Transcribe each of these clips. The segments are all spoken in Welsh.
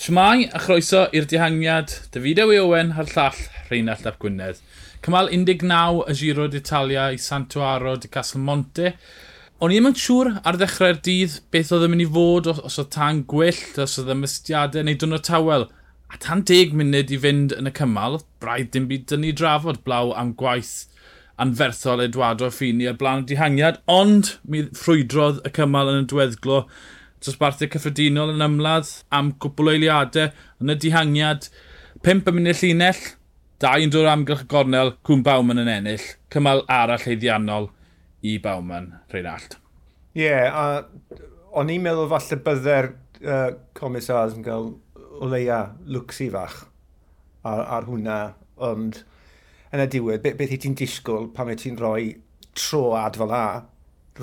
Shmai, a chroeso i'r dihangiad Davidew E. Owen a'r llall Rheinald Ap Gwynedd. Cymal 19 y giro d'Italia i Santuaro di Monte. O'n i ddim yn siŵr ar ddechrau'r dydd beth oedd yn mynd i fod os oedd tan gwyllt, os oedd ymystiadau neu dwrnod tawel. A tan 10 munud i fynd yn y cymal, braidd dim byd dyn ni drafod blaw am gwaith anferthol Eduardo Fini ar blaen dihangiad, ond mi ffrwydrodd y cymal yn y dweddglo dosbarthau cyffredinol yn ymladd am cwpl o eiliadau yn y dihangiad. 5 yn mynd i'r llinell, dau yn dod amgylch y gornel, Cwm Bawman yn ennill. Cymal arall heiddiannol i Bawman, Reinald. Ie, yeah, a o'n i'n meddwl falle bydde'r uh, comisars yn cael o leia lwcsi fach ar, ar hwnna, ond yn y diwedd, beth, beth i ti'n disgwyl pan mae ti'n rhoi troad fel a,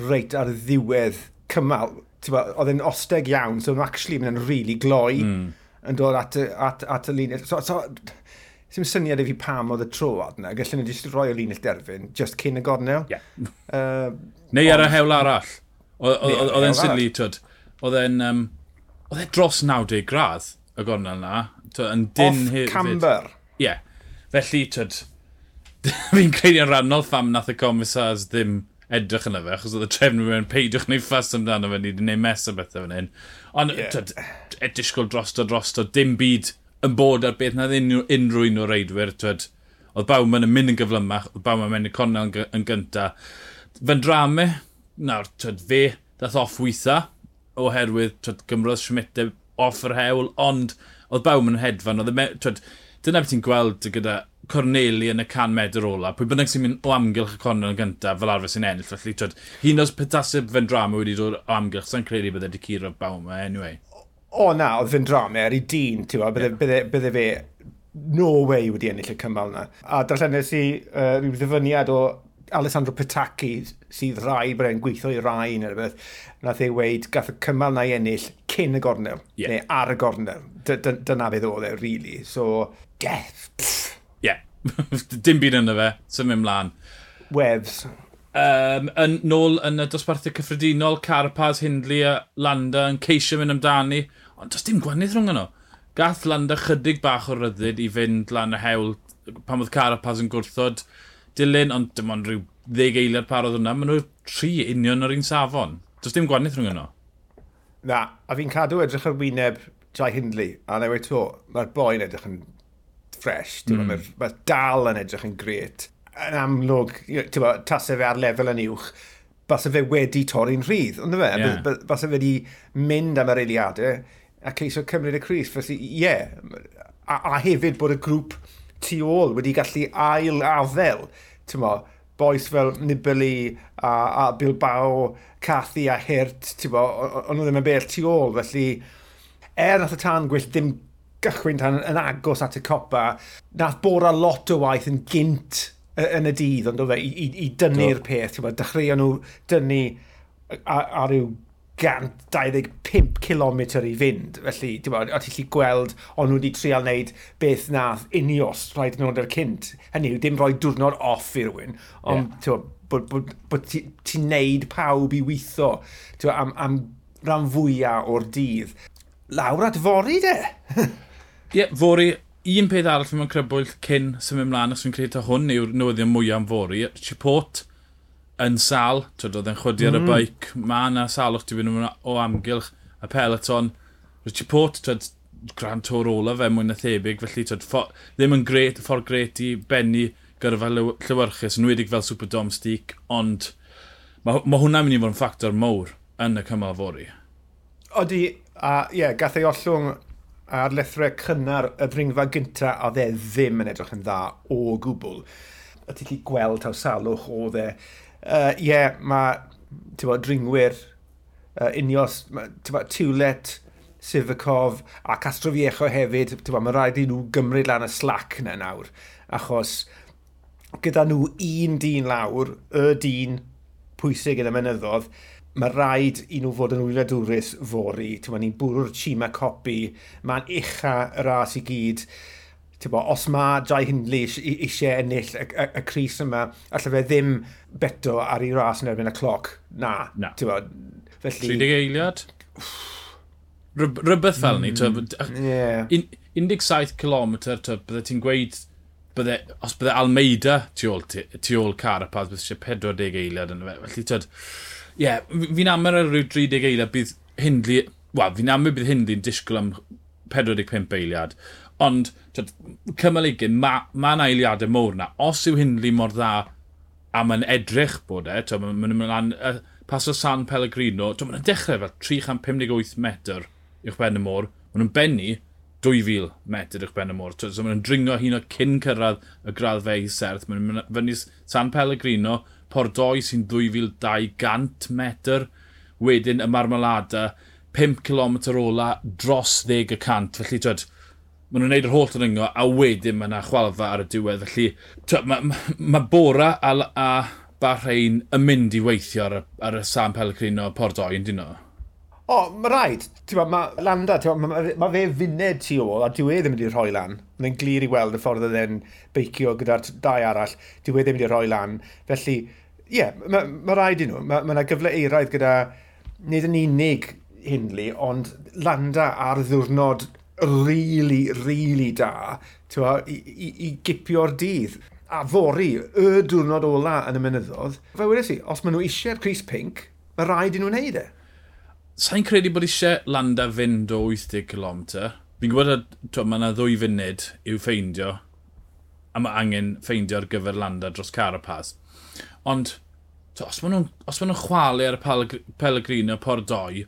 reit ar ddiwedd cymal, oedd e'n osteg iawn, so mae'n actually mynd yn really gloi mm. yn dod at, at, at y linell. So, so, Sym syniad i fi pam oedd y tro adna, gallwn ni jyst roi o linell derfyn, just cyn y gornel. Yeah. Uh, Neu ar y hewl arall. Oedd e'n sydlu, twyd, oedd e'n um, oedd e dros 90 gradd y gornel na, yn dyn Off hefyd. camber. Ie, yeah. felly, twyd, fi'n credu yn rannol pham nath y comisars ddim edrych yna fe, achos oedd y trefn mewn peidiwch neu ffas amdano fe, ni wedi gwneud mes o bethau fan hyn. Ond yeah. edrychgol drosto drosto, dim byd yn bod ar beth na unrhyw, unrhyw un o reidwyr. Twed, oedd Bawman yn mynd yn gyflymach, oedd Bawman yn mynd i cornel yn, yn gynta. Fe'n drame, nawr, twed, fe dath off weitha, oherwydd twed, gymrodd Schmidt e off yr hewl, ond oedd Bawman yn hedfan, oedd, e twed, dyna beth ti'n gweld gyda Corneli yn y can medr ola. Pwy bynnag sy'n mynd o amgylch y cornel yn gyntaf, fel arfer sy'n ennill. Felly, twyd, hyn os petasib fe'n drama wedi dod o amgylch, sa'n credu bydde di curo'r bawn yma, anyway. O na, oedd fe'n drama ar ei dyn, ti'n bydde, bydde, bydde fe no way wedi ennill y cymal yna. A darllenes i uh, rhyw ddyfyniad o Alessandro Petacchi, sydd rai bod e'n gweithio i rai neu rhywbeth, nath ei weid gath y cymal na i ennill cyn y gornel, yeah. neu ar y gornel. Dyna fe ddodd e, really. So, yeah, Dim byd yna fe, symud mlaen. Webs. Um, yn nôl yn y dosbarthau cyffredinol, Carapaz, Hindley a Landa yn ceisio mynd amdani. Ond does dim gwahaniaeth rhwng yno. Gath Landa chydig bach o ryddid i fynd lan y hewl pan oedd Carapaz yn gwrthod dilyn, ond dim ond rhyw ddeg eiliad parodd hwnna. Maen nhw tri union o'r un safon. Does dim gwahaniaeth rhwng yno. Na, a fi'n cadw edrych ar wyneb Jai Hindley, a newid to, mae'r boi'n edrych yn ffres. Mm. Mae'r ma dal yn edrych yn gret. Yn amlwg, tasau fe ar lefel yn uwch, bas fe wedi torri'n rhydd, ond fe? Yeah. Bas fe wedi mynd am yr eiliadau a ceisio cymryd y Cris. Felly, ie, yeah. a, a hefyd bod y grŵp tu ôl wedi gallu ail afel, ti'n mo, boes fel Nibali a, a Bilbao, Cathy a Hirt, ti'n mo, ond nhw ddim yn bell tu ôl, felly er nath y tan gwyll ddim gychwyn tan yn agos at y copa, nath bora lot o waith yn gynt yn y dydd, ond o fe, i, i, i dynnu'r peth. Dechreuon nhw dynnu ar, ar ryw 125 km i fynd. Felly, ti'n bod, o ti'n lli gweld, ond nhw wedi trial wneud beth nath unios rhaid yn oed cynt. Hynny yw, dim rhoi diwrnod off i rhywun, ond yeah. ti'n bod, bod, bod ti'n ti neud pawb i weithio am, am rhan fwyaf o'r dydd. Lawr at fori de! Ie, yeah, fori, un peth arall mewn crybwyll cyn symud ymlaen, os fi'n credu ta hwn yw'r newyddion mwyaf am fori. Chipot yn sal, twyd oedd e'n chwdi ar y mm. baic, mae yna salwch ti fynd o amgylch y peleton. Chipot, twyd, gran tor ola fe mwy na thebyg, felly twyd, ddim yn gret, ffordd gret i benni gyrfa llywyrchus, yn wedig fel Super Domstic, ond mae ma hwnna'n mynd i fod yn ffactor mowr yn y cymal fori. Odi, a ie, yeah, gath ei ollwng a'r lethrau cynnar y ddringfa gynta a dde ddim yn edrych yn dda o gwbl. A ti'n gallu gweld taw salwch o dde. Ie, uh, yeah, mae bod, dringwyr uh, unios, bod, Tiwlet, Sivakov a Castrofiecho hefyd, bod, mae rhaid i nhw gymryd lan y slac yna nawr, achos gyda nhw un dyn lawr, y dyn pwysig yn y mynyddodd, mae rhaid i nhw fod yn wyladwrus fori. Ti'n Ni'n bwrw'r chima copi, mae'n ucha y ras i gyd. Bo, os mae Jai Hindley eisiau ennill y, y, y Cris yma, allai fe ddim beto ar ei ras yn erbyn y cloc. Na. Na. Bo, felly... 30 eiliad? Ryb, rybeth fel ni. Mm, yeah. 17 km, bydde ti'n gweud bydde, os bydde Almeida tu ôl, tu, ôl Carapaz, bydde eisiau 40 eiliad yn fe. Felly, tyd, yeah, fi'n amr ar ryw 30 eiliad bydd Hindli, wel, fi'n amr bydd Hindli'n disgwyl am 45 eiliad. Ond, tyd, cymal egin, mae ma yna eiliadau mowr na. Os yw Hindli mor dda a mae'n edrych bod e, mae'n mynd lan, uh, pas o San Pellegrino, mae'n dechrau fel 358 metr i'ch ben y môr, mae'n bennu, 2000 metr i'ch ben y môr. So maen dringo hun o cyn cyrraedd y graddfau i serth. Maen nhw'n fyny San Pellegrino, Pordoi sy'n 2200 metr, wedyn y Marmalada, 5 km ola dros 10 y cant. Felly, twyd, maen nhw'n neud yr holl ringo a wedyn mae yna chwalfa ar y diwedd. Felly, twyd, mae ma, ma Bora a, a Bahrein yn mynd i weithio ar, ar y San Pellegrino Pordoi, yn dyn nhw? O, mae rhaid. Mae ma, Landa, mae ma, fe funed tu ôl, a diw e ddim wedi rhoi lan. Mae'n glir i weld y ffordd oedd beicio gyda'r dau arall. Diw e ddim wedi rhoi lan. Felly, ie, yeah, mae ma rhaid i nhw. Mae yna ma gyfle eiraidd gyda, nid yn unig Hindley, ond Landa ar ddiwrnod really, really da twa, i, i, i gipio'r dydd a fori y diwrnod ola yn y mynyddodd. Fe wedi si, os maen nhw eisiau'r Cris Pink, mae rhaid i nhw wneud e sa'n credu bod eisiau Landa fynd o 80 km. Fi'n gwybod bod mae yna ddwy funud i'w ffeindio, a mae angen ffeindio ar gyfer Landa dros Carapaz. Ond, to, os maen nhw'n nhw chwalu ar y Pellegrino por 2,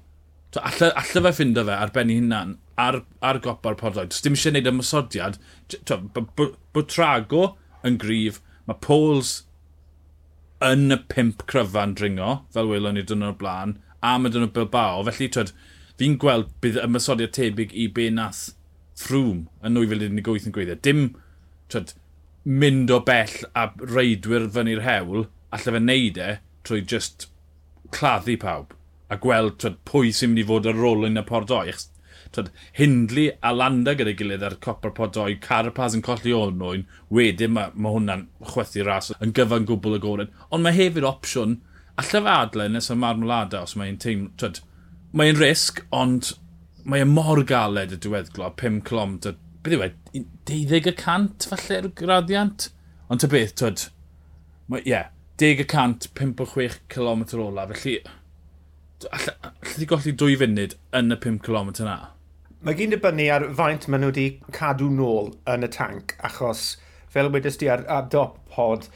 to, alla, alla fe ffindo fe ar ben ei hunan, ar, ar gopa'r por 2. Does dim eisiau gwneud ymwysodiad. Bod Trago yn gryf, mae Pauls yn y pimp cryfan dringo, fel welon ni dyn nhw'r blaen, a Madonna Bilbao. Felly, twyd, fi'n gweld bydd y ymysodiad tebyg i be nath ffrwm yn 2018 yn gweithio. Dim twyd, mynd o bell a reidwyr fyny'r hewl, allai fe neud e trwy just claddu pawb a gweld twyd, pwy sy'n mynd i fod ar ôl yn y pordoi. Twyd, Hindli a Landa gyda'i gilydd ar copr podoi, Carapaz yn colli o'n nhw'n, wedyn mae ma hwnna'n chwethu ras yn gyfan gwbl y gored. Ond mae hefyd opsiwn allaf adle nes y marmolada os mae'n teim... Twyd, mae'n risg, ond mae'n e mor galed y diweddglo, 5 clom, beth yw e, 12 y cant falle falle'r graddiant? Ond ty beth, twyd, ie, yeah, 10 y cant, 5 o 6 km ola, felly allai di golli dwy funud yn y 5 km yna? Mae gyn dibynnu ar faint maen nhw wedi cadw nôl yn y tanc, achos fel wedys di ar, ar dop pod,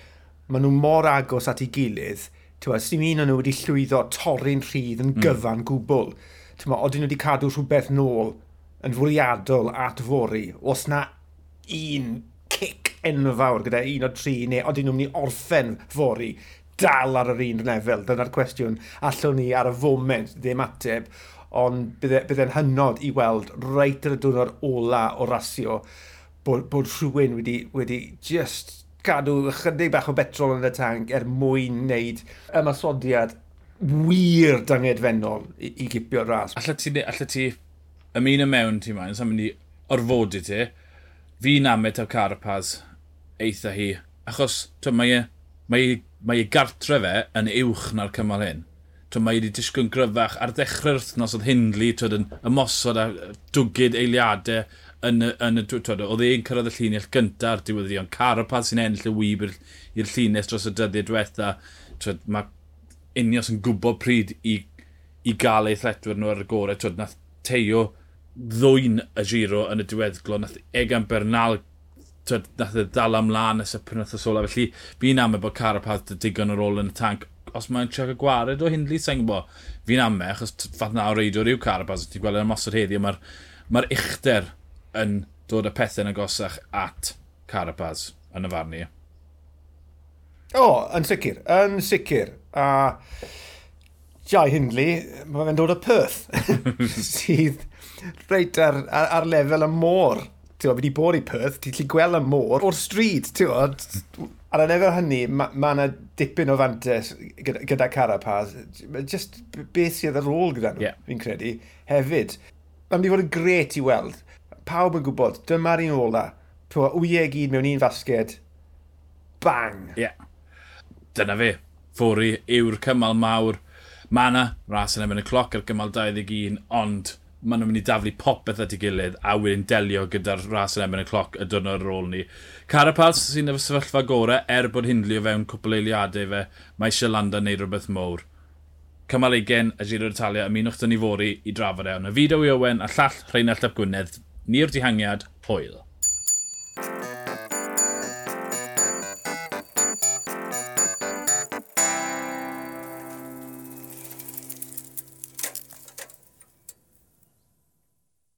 maen nhw mor agos at ei gilydd, Sdim un o'n nhw wedi llwyddo torri'n rhydd yn mm. gyfan mm. gwbl. Tewa, oedden nhw wedi cadw rhywbeth nôl yn fwriadol at fori. Os na un cic enfawr gyda un o tri, neu oedden nhw'n mynd i orffen fori dal ar yr un lefel. Dyna'r cwestiwn allwn ni ar y foment ddim ateb, ond bydde'n hynod i weld reit ar y diwrnod ola o rasio bod, bod rhywun wedi, wedi just cadw chydig bach o betrol yn y tank er mwyn wneud ymasodiad wir dangedfennol i, i gipio'r ras. Alla ti, alla ti ymuno mewn ti mae'n, sa'n mynd i orfodi ti, fi'n amet o Carapaz eitha hi, achos to, mae, e, mae, mae e gartre fe yn uwch na'r cymal hyn. To, mae e wedi disgwyl yn gryfach ar ddechrau'r wythnos oedd Hindley yn ymosod a dwgyd eiliadau yn y, yn y twyd, oedd e'n cyrraedd y llinell gyntaf ar diwedd Carapaz sy'n ennill y wyb i'r llinell dros y dyddiau diwetha, twyd, mae unios yn gwybod pryd i, i gael ei thletwyr nhw ar y gorau, twyd, nath Teo ddwy'n y giro yn y diweddglo, nath Egan Bernal twyd, e nath y dal amlaen nes y penwtha sola. Felly, fi'n am bod Carapaz dy digon ar ôl yn y tank. Os mae'n trio gwared o hynny, sa'n gwybod, fi'n am me, achos fath na o reidio rhyw Carapaz, ti'n gweld yn ymosod heddi, mae'r ma, r, ma uchder yn dod y pethau'n agosach at Carapaz yn y farn i. O, oh, yn sicr, yn sicr. A Jai Hindley, mae fe'n dod o Perth, sydd reit ar, ar, ar lefel y môr. Ti'n fi wedi bod i Perth, ti'n lli gweld y môr o'r stryd, ti'n Ar y lefel hynny, mae yna ma dipyn o fantes gyda, gyda Carapaz. Just beth sydd ar ôl gyda nhw, yeah. fi'n credu, hefyd. Mae'n mynd i fod yn gret i weld pawb yn gwybod, dyma'r un ola. Pwa wyau e gyd mewn un fasged. Bang! Ie. Yeah. Dyna fe. Fori yw'r cymal mawr. Mae yna ras yn efo'n y cloc ar gymal 21, ond maen nhw'n mynd i daflu popeth at ei gilydd a wedyn delio gyda'r ras yn efo'n y cloc y dwrnod ar ôl ni. Carapaz sy'n efo sefyllfa gorau er bod hindlu o fewn cwpl eiliadau fe, mae eisiau landa wneud rhywbeth mowr. Cymal 20 a Giro d'Italia ymunwch dyn ni fori i drafod e. Ond y fideo i Owen a llall Rheinald Ap Gwynedd Ni'r dihangiad, hwyl.